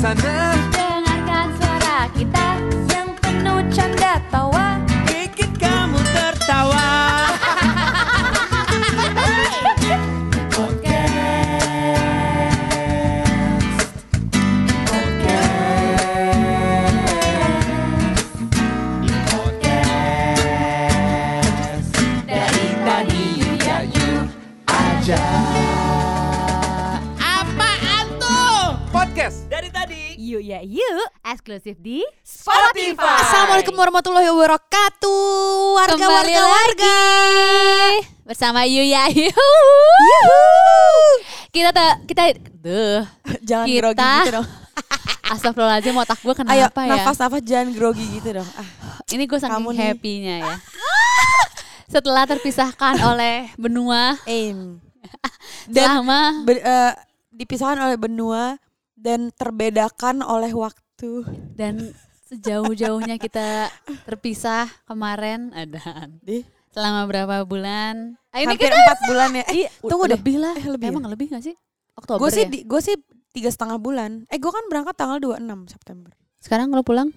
sana Yuk ya yuk. Eksklusif di Spotify. Assalamualaikum warahmatullahi wabarakatuh. Warga Kembali warga warga. Bersama Yuya Yu Kita te, kita Duh. Jangan Kita- grogi gitu dong. Astagfirullahaladzim otak gue kenapa Ayo ya? nafas-nafas jangan grogi gitu dong. Ah, Ini gue saking happy-nya ya. Setelah terpisahkan oleh benua. Aim. Dan Selama be- eh, dipisahkan oleh benua Dan terbedakan oleh waktu Dan sejauh-jauhnya kita terpisah kemarin Ada Di Selama berapa bulan ah, Ini Hampir kita empat bulan ya Iya, Tunggu deh lebih lah. Eh, lebih Emang lebih gak sih? Oktober Gue sih ya? gue sih tiga setengah bulan Eh gue kan berangkat tanggal 26 September Sekarang lo pulang?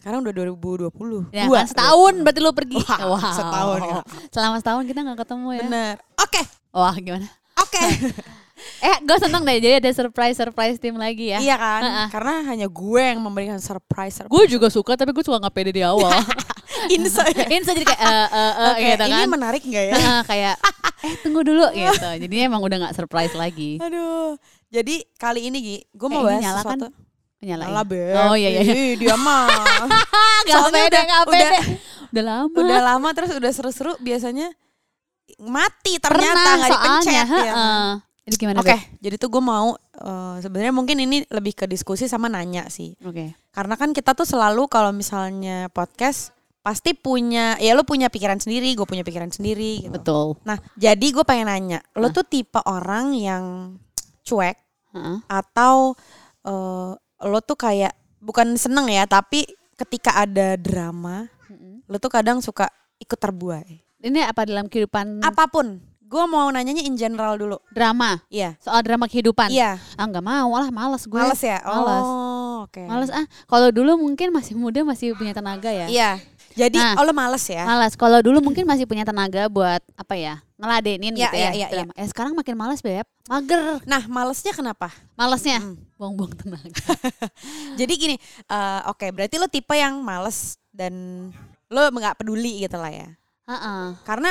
Sekarang udah 2020 Ya Dua. kan setahun berarti lo pergi. Wah, setahun ya. Selama setahun kita gak ketemu ya. Bener Oke Wah gimana? Oke Eh gue seneng deh jadi ada surprise-surprise tim lagi ya. Iya kan Ha-ha. Karena hanya gue yang memberikan surprise, surprise. Gue juga suka tapi gue suka gak pede di awal. Insa ya Ini jadi kayak eh eh eh Oke, gitu ini kan. menarik gak ya? Heeh, kayak eh tunggu dulu gitu. Jadinya emang udah gak surprise lagi. Aduh. Jadi kali ini Gi, gue Eh, mau ini bahas nyala kan? sesuatu. Nyala Nyala, ya? Oh iya iya. iya. Ih, dia mah. Gak Soalnya pede, udah- gak pede. udah- Udah lama. udah lama terus udah seru-seru biasanya mati ternyata nggak dipencet soalnya. ya. heeh. Jadi gimana? Oke, Beb? jadi tuh gue mau eh, sebenarnya mungkin ini lebih ke diskusi sama nanya sih. Oke. Karena kan kita tuh selalu kalau misalnya podcast pasti punya ya lu punya pikiran sendiri, gue punya pikiran sendiri gitu. Betul. Nah, jadi gue pengen nanya, lo tuh tipe orang yang cuek Heeh. atau eh, lo tuh kayak bukan seneng ya, tapi ketika ada drama, Mm-mm. lo tuh kadang suka ikut terbuai. Ini apa dalam kehidupan Apa pun, gue mau nanyanya in general dulu. drama? Iya, Soal drama kehidupan? iya, Ah nggak mau lah, males gue. males ya. Males. Oh, oke. Males ah. Kalau dulu mungkin masih muda masih punya tenaga ya. Iya, jadi Nah. oh, lo males ya? Malas. Kalau dulu mungkin masih punya tenaga buat apa ya? Ngeladenin Iya, gitu ya. iya, iya, drama. Eh sekarang makin malas, Beb. Mager. Nah, malesnya kenapa? Malesnya Hmm. buang-buang tenaga. Jadi gini, eh, oke, berarti lo tipe yang males dan lo nggak peduli gitu lah ya. Heeh. karena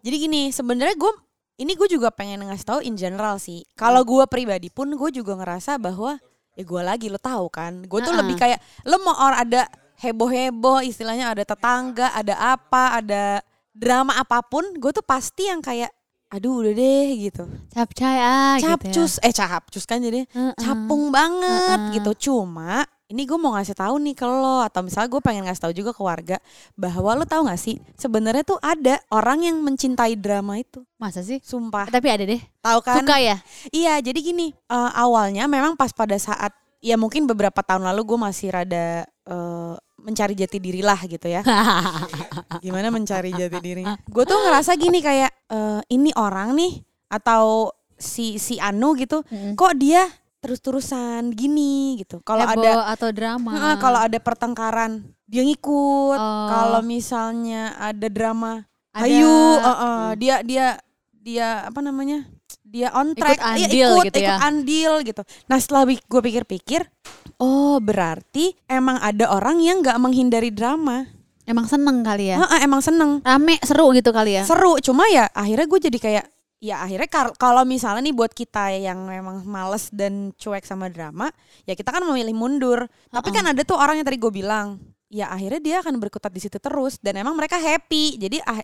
jadi gini sebenarnya gue ini gue juga pengen ngasih tahu in general sih kalau gue pribadi pun gue juga ngerasa bahwa ya gue lagi lo tahu kan gue tuh Ha-ha. lebih kayak lo mau orang ada heboh heboh istilahnya ada tetangga ada apa ada drama apa pun gue tuh pasti yang kayak aduh udah deh gitu Capcay ah gitu ya. capcus eh capcus kan jadi Heeh. capung banget Heeh. gitu cuma ini gue mau ngasih tahu nih ke lo atau misalnya gue pengen ngasih tahu juga ke warga bahwa lo tahu gak sih sebenarnya tuh ada orang yang mencintai drama itu Masa sih? sumpah Tapi ada deh. tahu kan Suka ya? iya jadi gini eh, awalnya memang pas pada saat ya mungkin beberapa tahun lalu gue masih rada eh, mencari jati diri lah gitu ya gimana mencari jati diri gue tuh ngerasa gini kayak eh, ini orang nih atau si si Anu gitu Mm-mm. kok dia terus-terusan gini gitu. Kalau ada atau drama. Kalau ada pertengkaran dia ngikut. Oh. Kalau misalnya ada drama, Ada- ayo heeh, Hmm. dia dia dia apa namanya? Dia on Ikut track, Iya, andil ikut, gitu ya. ikut andil gitu. Nah setelah gue pikir-pikir, oh berarti emang ada orang yang nggak menghindari drama. Emang seneng kali ya? Heeh, emang seneng, Rame, seru gitu kali ya? seru. Cuma ya akhirnya gue jadi kayak ya akhirnya kalau misalnya nih buat kita yang memang males dan cuek sama drama ya kita kan memilih mundur tapi Uh-uh. kan ada tuh orang yang tadi gue bilang ya akhirnya dia akan berkutat di situ terus dan emang mereka happy jadi ah,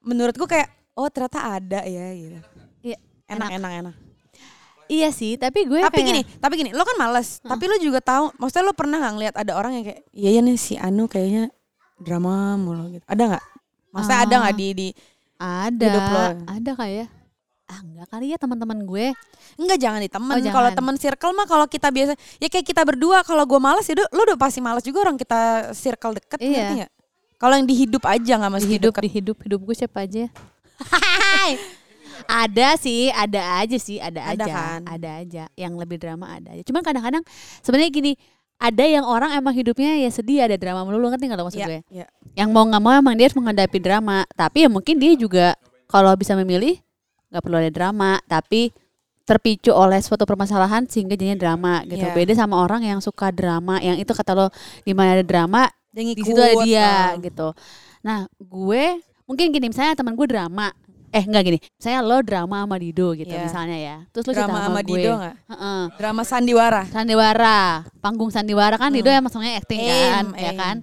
menurut gue kayak oh ternyata ada ya gitu Iya, enak enak. enak enak Iya sih, tapi gue tapi kayak- gini tapi gini lo kan males tapi lo juga tahu maksudnya lo pernah nggak ngeliat ada orang yang kayak iya ya nih si Anu kayaknya drama mulu gitu ada nggak maksudnya ada nggak Ah. di di ada, hidup lo. ada kayak ah enggak kali ya teman-teman gue. Enggak jangan di temen. Oh, kalau temen circle mah kalau kita biasa ya kayak kita berdua kalau gue males ya lu udah pasti males juga orang kita circle deket Iya. nggak? Kalau yang di hidup aja nggak mesti hidup di hidup hidup gue siapa aja? ada sih, ada aja sih, ada, Ada aja, kan? ada aja. Yang lebih drama ada aja. Cuman kadang-kadang sebenarnya gini, ada yang orang emang hidupnya ya sedih ada drama melulu ngerti nggak lo maksud Iya, gue? iya. Yang mau nggak mau emang dia harus menghadapi drama. Tapi ya mungkin dia juga kalau bisa memilih nggak perlu ada drama, tapi terpicu oleh suatu permasalahan sehingga jadinya drama gitu. Iya. Beda sama orang yang suka drama, yang itu kata lo di mana ada drama, di situ ada dia ah. gitu. Nah, gue mungkin gini misalnya teman gue drama. Eh enggak gini, saya lo drama sama Dido gitu Iya. misalnya ya. Terus lo cerita Drama sama sama gue. Dido nggak? Heeh. Drama sandiwara. Sandiwara, panggung sandiwara kan Dido ya maksudnya acting kan, Hmm. Aim, ya aim. kan.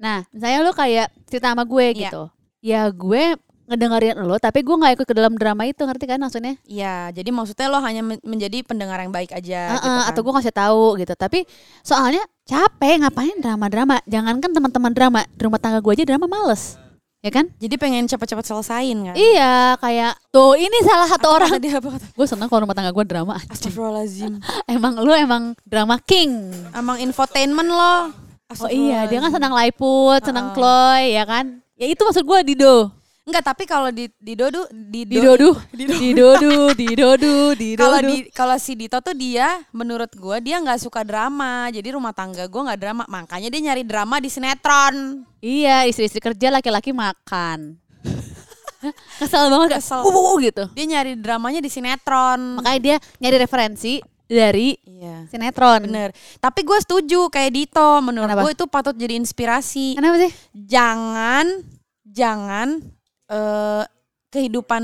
Nah, misalnya lo kayak cerita sama gue Iya. gitu. Ya gue ngedengerin lo tapi gue nggak ikut ke dalam drama itu ngerti kan maksudnya? Iya, jadi maksudnya lo hanya men- menjadi pendengar yang baik aja Heeh, gitu kan. atau gue ngasih tahu gitu. Tapi soalnya capek ngapain drama-drama. Jangankan teman-teman drama, di rumah tangga gue aja drama males. Ya kan? Jadi pengen cepet-cepet selesain kan. Iya, kayak tuh ini salah satu Apa orang. Tadi apa kata? Gue seneng kalau rumah tangga gue drama. Astagfirullahaladzim. Emang lu emang drama king. Emang infotainment lo. Oh iya, dia kan senang Laiput, senang Heeh. Chloe, ya kan? Ya itu maksud gue Dido. Enggak, tapi kalau di di Dodo di Didodu, Didodu, Didodu, Didodu. Kalau di kalau si Dito tuh dia menurut gua dia nggak suka drama. Jadi rumah tangga gua nggak drama. Makanya dia nyari drama di sinetron. Iya, istri-istri kerja laki-laki makan. Kesel banget Kesel. Kesel. Uh, gitu. Dia nyari dramanya di sinetron. Makanya dia nyari referensi dari Iya. sinetron. Bener. Tapi gue setuju kayak Dito. Menurut gue itu patut jadi inspirasi. Kenapa sih? Jangan, jangan eh kehidupan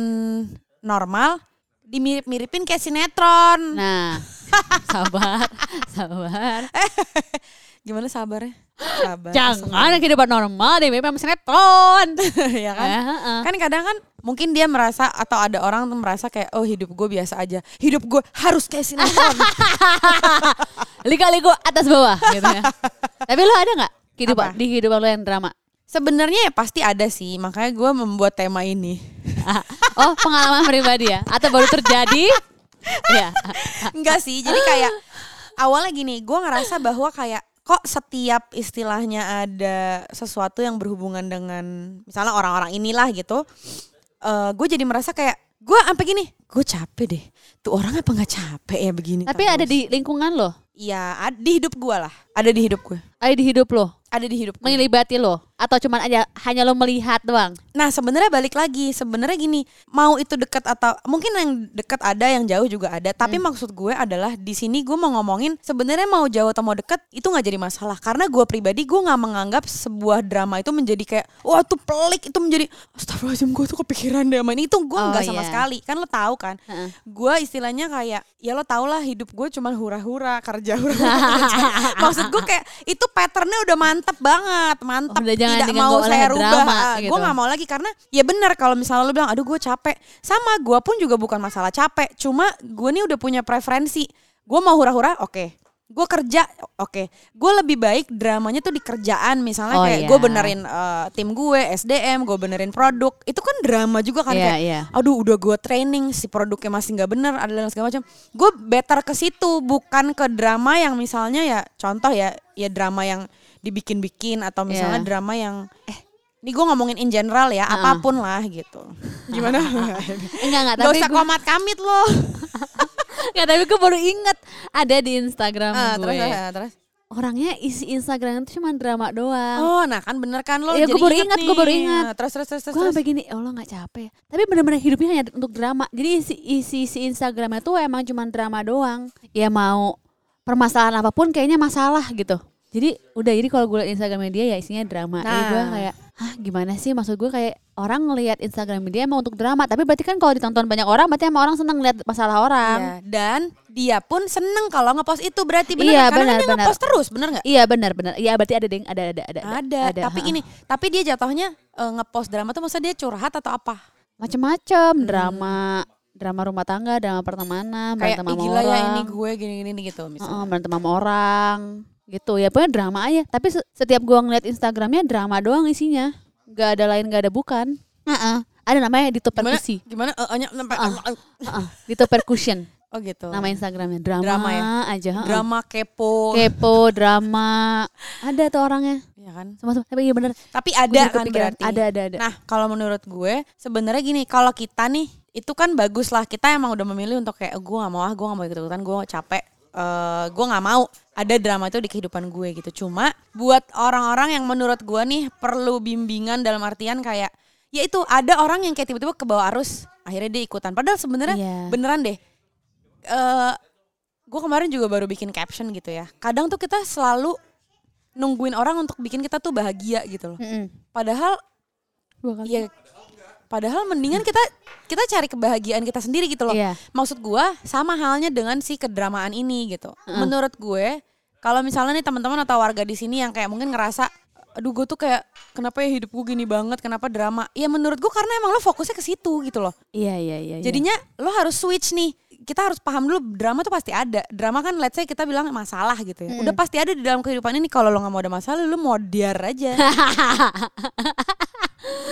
normal dimirip-miripin kayak sinetron. Nah, sabar, sabar. Gimana sabarnya? Sabar. Jangan kehidupan normal deh, memang sinetron. ya kan? Eh, heeh. Kan kadang kan mungkin dia merasa atau ada orang tuh merasa kayak oh hidup gue biasa aja. Hidup gue harus kayak sinetron. Liga-ligo atas bawah gitu ya. Tapi lo ada nggak kehidupan Apa? di kehidupan lo yang drama? Sebenarnya ya pasti ada sih, makanya gue membuat tema ini. oh pengalaman pribadi ya? Atau baru terjadi? Iya. Enggak sih, jadi kayak awalnya gini, gue ngerasa bahwa kayak kok setiap istilahnya ada sesuatu yang berhubungan dengan misalnya orang-orang inilah gitu, eh gue jadi merasa kayak gue sampai gini, gue capek deh. Tuh orang apa nggak capek ya begini? Tapi terus? ada di lingkungan lo, Iya, di hidup gue lah, ada di hidup gue, ada di hidup lo, ada di hidup gue. melibati lo, atau cuman aja hanya lo melihat doang? Nah sebenarnya balik lagi sebenarnya gini mau itu dekat atau mungkin yang dekat ada yang jauh juga ada tapi Hmm. maksud gue adalah di sini gue mau ngomongin sebenarnya mau jauh atau mau dekat itu nggak jadi masalah karena gue pribadi gue nggak menganggap sebuah drama itu menjadi kayak wah tuh pelik itu menjadi astagfirullahaladzim gue tuh kepikiran deh main itu gue Oh, nggak sama iya. sekali kan lo tahu kan Heeh. gue istilahnya kayak ya lo tau lah hidup gue cuman hura-hura kerja hura-hura maksud gue kayak itu patternnya udah mantep banget mantep Udah jangan tidak mau saya rubah. Drama Ah, gitu. gue nggak mau lagi karena ya benar kalau misalnya lo bilang aduh gue capek. Sama gue pun juga bukan masalah capek. Cuma gue nih udah punya preferensi. Gue mau hura-hura oke. Gue kerja oke. Gue lebih baik dramanya tuh di kerjaan. Misalnya Oh, kayak iya. gue benerin eh, tim gue SDM gue benerin produk. Itu kan drama juga kan Iya, kayak iya. aduh udah gue training si produknya masih nggak bener ada dan segala macam. Gue better ke situ bukan ke drama yang misalnya ya contoh ya ya drama yang dibikin-bikin atau misalnya Iya. drama yang eh ini gue ngomongin in general ya Heeh. apa pun lah gitu gimana Enggak enggak, Gak tapi usah gue komat kamit loh enggak, tapi gue baru inget ada di Instagram Ah, gue. terus, ah, terus Orangnya isi Instagram itu cuma drama doang. oh nah kan bener kan lo Iya, jadi gue baru inget ingat, gue baru ingat. Nah, terus terus terus terus, gue sampai gini, ya Allah nggak capek. ya. Tapi benar-benar hidupnya hanya untuk drama. Jadi isi isi, isi Instagramnya tuh emang cuma drama doang. Ya mau permasalahan apa pun kayaknya masalah gitu. Jadi udah jadi kalau gue liat Instagramnya dia ya isinya drama. Jadi gue Nah. kayak, hah gimana sih? Maksud gue kayak orang ngelihat Instagram dia emang untuk drama. Tapi berarti kan kalau ditonton banyak orang, berarti emang orang seneng lihat masalah orang. Iya, dan dia pun seneng kalau ngepost itu berarti bener Iya, karena kan dia benar. ngepost terus bener nggak Iya benar benar. Iya berarti ada ding, ada ada ada. ada, tapi ha. gini tapi dia jatuhnya eh, ngepost drama tuh maksudnya dia curhat atau apa macem-macem drama drama rumah tangga, drama pertemanan, Hmm. kayak berantem "Ih, sama gila orang. ya ini gue gini gini nih," gitu misalnya Heeh, berantem sama orang gitu ya pokoknya drama aja. Tapi se- setiap gua ngeliat Instagramnya drama doang isinya. Nggak ada lain nggak ada bukan. Heeh. ada namanya Dito Perkusi gimana? Eh, eh, sampai Heeh, Dito Percussion oh gitu. Nama Instagramnya drama, Drama ya? aja drama kepo. Kepo drama. Ada tuh orangnya. Ya kan? Semua semua tapi iya bener. Tapi ada kan berarti. Ada ada ada. Nah, kalau menurut gue sebenarnya gini, kalau kita nih itu kan bagus lah. Kita emang udah memilih untuk kayak gue nggak mau ah gue nggak mau ikut ikutan gue capek eh gue nggak mau ada drama itu di kehidupan gue gitu cuma buat orang-orang yang menurut gue nih perlu bimbingan dalam artian kayak ya itu ada orang yang kayak tiba-tiba ke bawah arus akhirnya dia ikutan padahal sebenarnya Iya. beneran deh eh gue kemarin juga baru bikin caption gitu ya kadang tuh kita selalu nungguin orang untuk bikin kita tuh bahagia gitu loh Mm-mm. padahal Dua kali. ya padahal mendingan kita kita cari kebahagiaan kita sendiri gitu loh. Iya. maksud gua sama halnya dengan si kedramaan ini gitu. Menurut gue kalau misalnya nih teman-teman atau warga di sini yang kayak mungkin ngerasa aduh gue tuh kayak kenapa ya hidup gue gini banget? Kenapa drama? Ya menurut gue karena emang lo fokusnya ke situ gitu loh. Iya iya iya. iya. jadinya lo harus switch nih. Kita harus paham dulu drama tuh pasti ada. Drama kan let's say kita bilang masalah gitu ya. Udah pasti ada di dalam kehidupan ini. Kalau lo nggak mau ada masalah lo mau diar aja.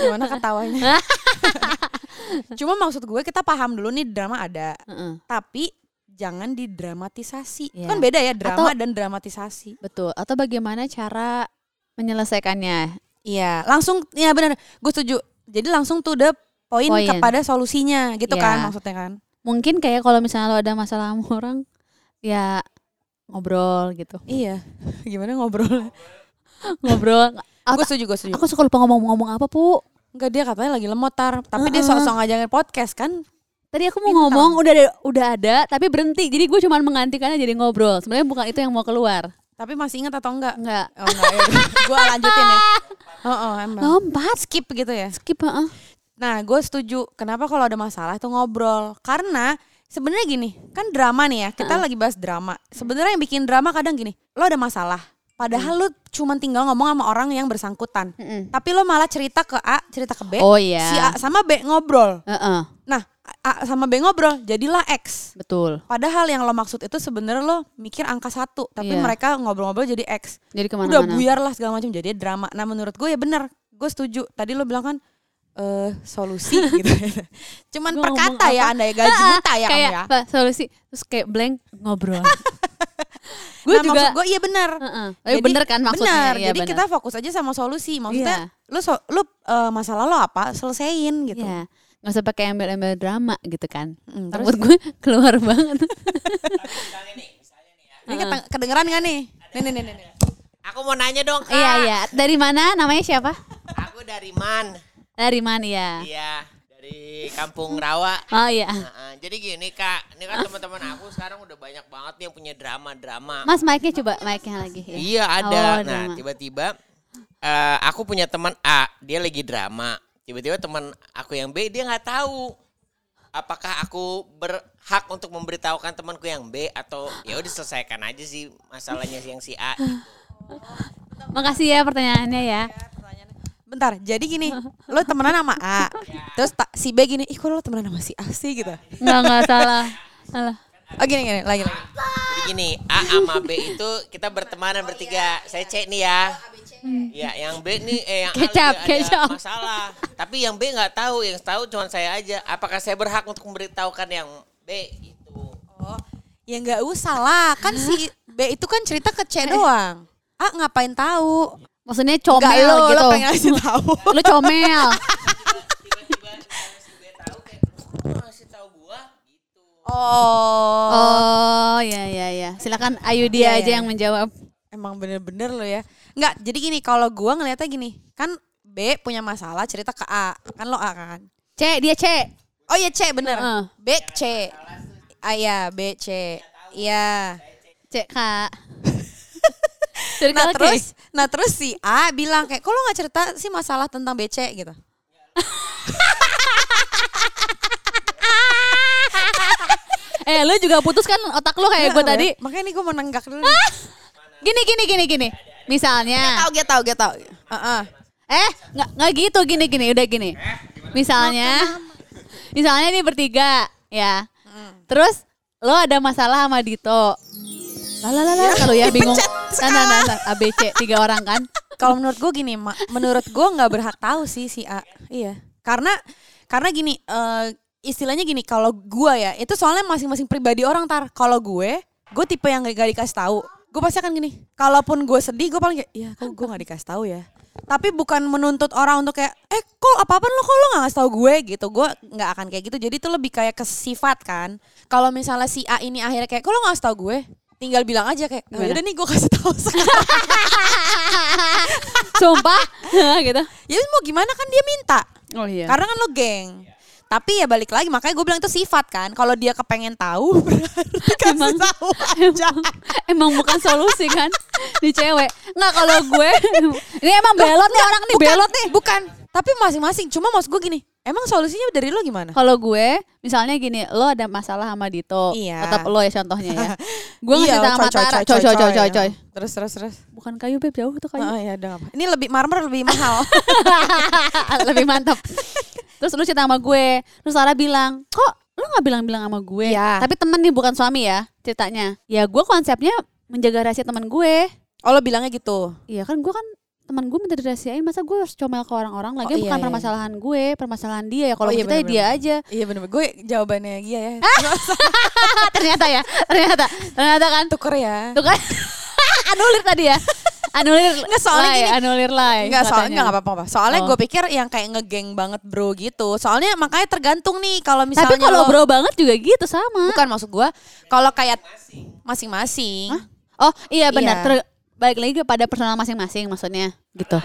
Gimana ketawanya? Cuma maksud gue kita paham dulu nih drama ada. Heeh. tapi jangan didramatisasi. Iya. kan beda ya drama Atau- dan dramatisasi. Betul. Atau bagaimana cara menyelesaikannya? iya langsung ya benar gue setuju jadi langsung tuh the poin kepada solusinya gitu Iya. kan maksudnya kan Mungkin kayak kalau misalnya lo ada masalah sama orang, ya ngobrol gitu. iya gimana ngobrol ngobrol. gue setuju gue setuju Aku suka lupa ngomong-ngomong apa, Pu. Enggak dia katanya lagi lemot tar tapi dia Heeh. sok-sok ngajakin podcast kan Tadi aku mau Bintang. ngomong udah ada, udah ada tapi berhenti. Jadi gue cuma menggantikannya jadi ngobrol. Sebenarnya bukan itu yang mau keluar. Tapi masih ingat atau enggak Enggak. oh enggak ya gue lanjutin ya oh, oh emang Lompat. skip gitu ya Skip, heeh. Nah, gue setuju. Kenapa kalau ada masalah itu ngobrol? Karena sebenarnya gini, kan drama nih ya. Kita lagi bahas drama. Sebenarnya yang bikin drama kadang gini, lo ada masalah. Padahal lo cuma tinggal ngomong sama orang yang bersangkutan. Mm-mm. Tapi lo malah cerita ke A, cerita ke B. Oh iya. Si A sama B ngobrol. Heeh. Nah, A sama B ngobrol, jadilah X. Betul. Padahal yang lo maksud itu sebenarnya lo mikir angka satu, tapi Iya. mereka ngobrol-ngobrol jadi X. Jadi Udah ke mana-mana. buyar lah segala macam jadi drama. Nah menurut gue ya benar, gue setuju. Tadi lo bilang kan eh solusi gitu. Cuman Gua perkata ya anda ya gaji buta ya kayak ya. solusi terus kayak blank ngobrol. gue Nah, juga gue iya benar. Heeh. Tapi bener kan maksudnya? Benar. Iya, jadi bener. kita fokus aja sama solusi. Maksudnya Iya. lu so, lu eh, masalah lo apa selesaiin gitu. Iya. Nggak usah pakai embel-embel drama gitu kan. Mm, Rambut gue keluar banget. Ini kete- kedengeran gak nih? Nih nih nih nih. nih. Aku mau nanya dong kak. iya iya. Dari mana? Namanya siapa? Aku dari Man. Dari mana ya? Iya. Dari Kampung Rawa. Oh iya. Nah, jadi gini kak, ini kan teman-teman aku sekarang udah banyak banget nih yang punya drama-drama. Mas mic-nya coba mic-nya lagi. ya. Iya ada. Oh, nah drama. tiba-tiba eh, aku punya teman A, dia lagi drama. Tiba-tiba teman aku yang B dia nggak tahu apakah aku berhak untuk memberitahukan temanku yang B atau ya udah selesaikan aja sih masalahnya yang si A. gitu. Makasih ya pertanyaannya ya. Bentar, jadi gini, lo temenan sama A, terus ta- si B gini, ih kok lo temenan sama si A sih gitu. Enggak enggak salah. Salah. Oh gini gini, lagi lagi. Gini, A sama B itu kita bertemanan bertiga. Saya cek nih ya. Ya, yang B nih eh yang A Kecap, ada kecap. masalah. Tapi yang B nggak tahu, yang tahu cuma saya aja. Apakah saya berhak untuk memberitahukan yang B gitu? Oh, ya nggak usah lah, kan si B itu kan cerita ke C doang. A ngapain tahu? Maksudnya comel lo, gitu. lo pengen ngasih tahu. Lu comel. Tiba-tiba si B tahu kayak, "Lu ngasih tahu gua?" gitu. Oh, Oh, ya ya ya. Silakan Ayu dia Iya, aja iya. yang menjawab. emang bener-bener lo ya. Nggak, jadi gini, kalau gua ngeliatnya gini, kan B punya masalah cerita ke A, kan lo A kan? C, dia C. Oh iya C bener, Heeh. B C. Ah iya B C. Iya. C Kak. Nah terus, nah terus si A bilang kayak, kok lo nggak cerita sih masalah tentang BC gitu? Eh, lu juga putus kan otak lu kayak gue tadi. Makanya nih gue mau nenggak dulu. Gini gini gini gini. Misalnya, Tahu, dia tahu, dia tahu. Heeh. eh nggak nggak gitu gini gini udah gini. Misalnya, misalnya ini bertiga ya. Terus lo ada masalah sama Dito. Lalalala kalau ya bingung. Nah, nah, nah, nah, ABC tiga orang kan. Kalau menurut gue gini, Ma, menurut gue nggak berhak tahu sih si A. Iya. Karena karena gini, eh, istilahnya gini, kalau gue ya, itu soalnya masing-masing pribadi orang tar. Kalau gue, gue tipe yang gak, gak dikasih tahu. Gue pasti akan gini. Kalaupun gue sedih, gue paling kayak, iya kok gue gak dikasih tahu ya. Tapi bukan menuntut orang untuk kayak, eh kok apa-apa lo kok lo gak ngasih tahu gue gitu. Gue nggak akan kayak gitu. Jadi itu lebih kayak ke sifat kan. Kalau misalnya si A ini akhirnya kayak, kok lo gak ngasih tahu gue? Tinggal bilang aja kayak, oh, yaudah nih gue kasih tahu. Sumpah gitu. ya mau gimana kan dia minta. Oh iya. Karena kan lo geng. Tapi ya balik lagi makanya gue bilang itu sifat kan. Kalau dia kepengen tahu berarti Emang- tahu aja. emang, emang bukan solusi kan di cewek. Nggak kalau gue ini emang belot nih orang nih Bukan, belot nih. Bukan. Tapi masing-masing. Cuma maksud gue gini. Emang solusinya dari lo gimana? Kalau gue misalnya gini, lo ada masalah sama Dito, Iya. tetap lo ya contohnya ya. Gue ngasih Iya, sama Tara, coy coy coy coy coy. Terus terus terus. Bukan kayu beb jauh tuh kayu. Oh, ya udah apa. Ini lebih marmer lebih mahal. Lebih mantap. Terus lu cerita sama gue, terus Sarah bilang, kok lu nggak bilang-bilang sama gue? Iya. Tapi temen nih bukan suami ya ceritanya. Ya gue konsepnya menjaga rahasia teman gue. oh lo bilangnya gitu. Iya kan gue kan teman gue minta dirahasiain masa gue harus comel ke orang-orang lagi Oh, iya, bukan iya, permasalahan gue permasalahan dia ya kalau Oh, iya, kita bener, dia aja Iya bener Gue jawabannya Gia ya. ternyata ya ternyata ternyata kan Tuker ya. tuh kan anulir tadi ya anulir Nggak, soalnya lay, gini. anulir lay Enggak soalnya enggak apa-apa. Soalnya Oh. gue pikir yang kayak ngegeng banget bro gitu. Soalnya makanya tergantung nih kalau misalnya tapi kalau bro banget juga gitu sama bukan maksud gue kalau kayak masing-masing. Oh iya benar Iya. Ter- balik lagi kepada personal masing-masing maksudnya gitu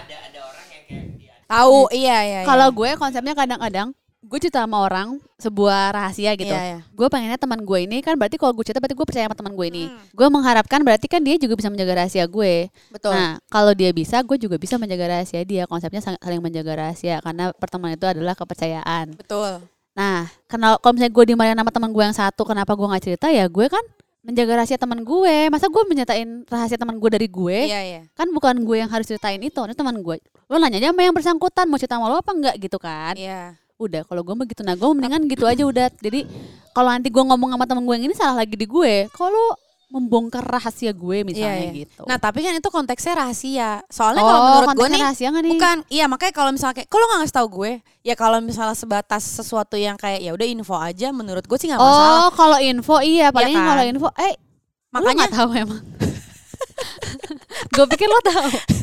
Tahu, iya iya. iya. kalau gue konsepnya kadang-kadang gue cerita sama orang sebuah rahasia gitu. Iya, iya. Gue pengennya teman gue ini kan berarti kalau gue cerita berarti gue percaya sama teman gue ini. Hmm. Gue mengharapkan berarti kan dia juga bisa menjaga rahasia gue. betul. Nah, kalau dia bisa, gue juga bisa menjaga rahasia dia. Konsepnya saling menjaga rahasia karena pertemanan itu adalah kepercayaan. betul. Nah, kenal kalau misalnya gue dimarahin sama teman gue yang satu, kenapa gue nggak cerita ya? Gue kan menjaga rahasia teman gue. Masa gue menyatain rahasia teman gue dari gue? Iya iya. Kan bukan gue yang harus ceritain itu, ini teman gue. Lo nanyanya sama yang bersangkutan mau cerita sama lo apa enggak gitu kan? Iya. Udah, kalau gue begitu nah gue mendingan gitu aja udah. Jadi kalau nanti gue ngomong sama temen gue yang ini salah lagi di gue. Kalau membongkar rahasia gue misalnya Iya, iya. gitu. Nah tapi kan itu konteksnya rahasia. Soalnya oh, kalau menurut gue nih, rahasia nggak nih? bukan. Iya makanya kalau misalnya kayak, kalau nggak ngasih tahu gue, ya kalau misalnya sebatas sesuatu yang kayak ya udah info aja, menurut gue sih nggak masalah. Oh, kalau info iya, paling kan? kalau info eh makanya tahu emang. gue pikir lo tahu.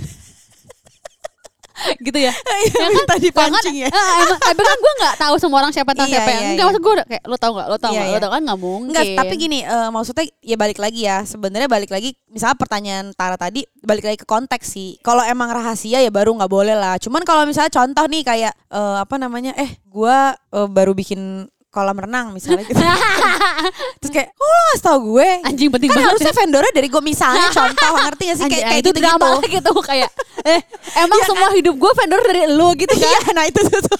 Gitu ya. Iya, kan? minta Jangan, dipancing ya. eh, emang, tapi kan gue nggak tahu semua orang siapa tahu Iya, siapa iya, enggak iya. maksud gue kayak lo tahu nggak lo Iya, nggak lo tahu kan nggak mungkin Enggak, tapi gini, eh, maksudnya ya balik lagi ya. Sebenarnya balik lagi, misalnya pertanyaan Tara tadi, balik lagi ke konteks sih. Kalau emang rahasia ya baru nggak boleh lah. Cuman kalau misalnya contoh nih kayak eh, apa namanya, eh gua eh, baru bikin kolam renang misalnya gitu. Terus kayak, oh lo tau gue? anjing penting Kan banget harusnya vendornya dari gue misalnya contoh ngerti gak sih Anjing, kayak, kayak itu gitu drama gitu kayak eh emang Iya semua hidup gue vendor dari lo gitu kan Iya, nah itu tuh.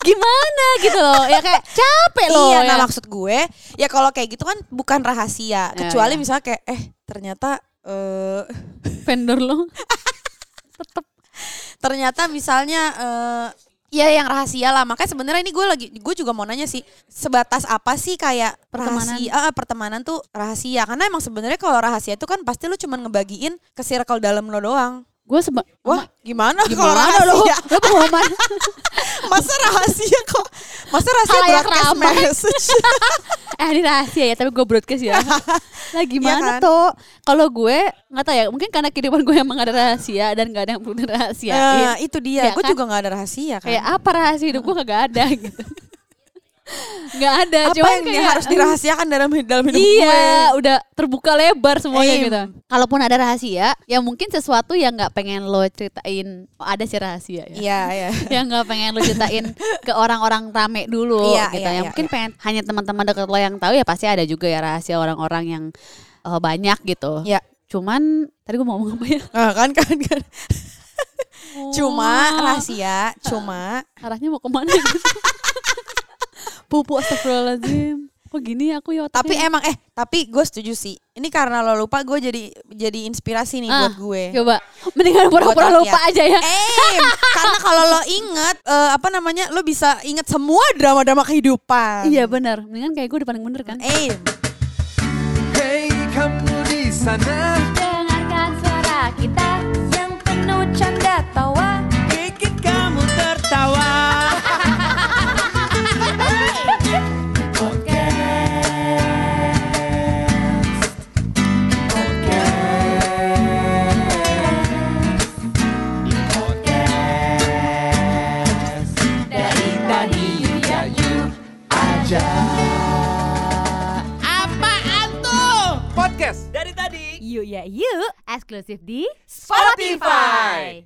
gimana gitu loh ya kayak capek loh iya, ya. nah maksud gue ya kalau kayak gitu kan bukan rahasia. Ya, Kecuali ya. misalnya kayak eh ternyata eh vendor lo tetep ternyata misalnya eh ya yang rahasia lah. Makanya sebenarnya ini gue lagi gue juga mau nanya sih sebatas apa sih kayak Pertemanan. rahasia ah, pertemanan tuh rahasia. Karena emang sebenarnya kalau rahasia itu kan pasti lu cuman ngebagiin ke circle dalam lo doang. Gue seba Wah, gimana, kalau gimana lo rahasia? lo pengumuman Masa rahasia kok? Masa rahasia Halayak broadcast ramai. message? eh ini rahasia ya tapi gue broadcast ya lah gimana kan? tuh kalau gue nggak tahu ya mungkin karena kehidupan gue emang ada rahasia dan gak ada yang perlu dirahasiain Nah, itu dia. Ya gue kan? juga gak ada rahasia kan. kayak apa rahasia hidup gue kagak ada gitu nggak ada apa cuman yang kayak harus dirahasiakan dalam dalam hidup iya, udah terbuka lebar semuanya Em. gitu. Kalaupun ada rahasia, ya mungkin sesuatu yang nggak pengen lo ceritain. Oh, ada sih rahasia gue? ya. Iya, iya. yang nggak pengen lo ceritain ke orang-orang rame dulu Iya, gitu. iya, yang iya, mungkin iya. pengen hanya teman-teman dekat lo yang tahu ya pasti ada juga ya rahasia orang-orang yang eh, banyak gitu. Iya. Cuman tadi gue mau ngomong apa ya? Nah, kan kan kan. Cuma Oh, rahasia, cuma arahnya mau ke mana gitu? Pupu astagfirullahaladzim. Kok gini aku ya tapi emang eh tapi gue setuju sih. Ini karena lo lupa gue jadi jadi inspirasi nih Ah, buat gue. Coba mendingan pura-pura lupa aja ya. Eh, karena kalau lo inget eh, apa namanya, lo bisa inget semua drama-drama kehidupan. Iya benar, mendingan kayak gue udah paling bener kan. Eh, Hei kamu di sana Dengarkan suara kita yang penuh canda tawa Bikin kamu tertawa yuk, eksklusif di Spotify.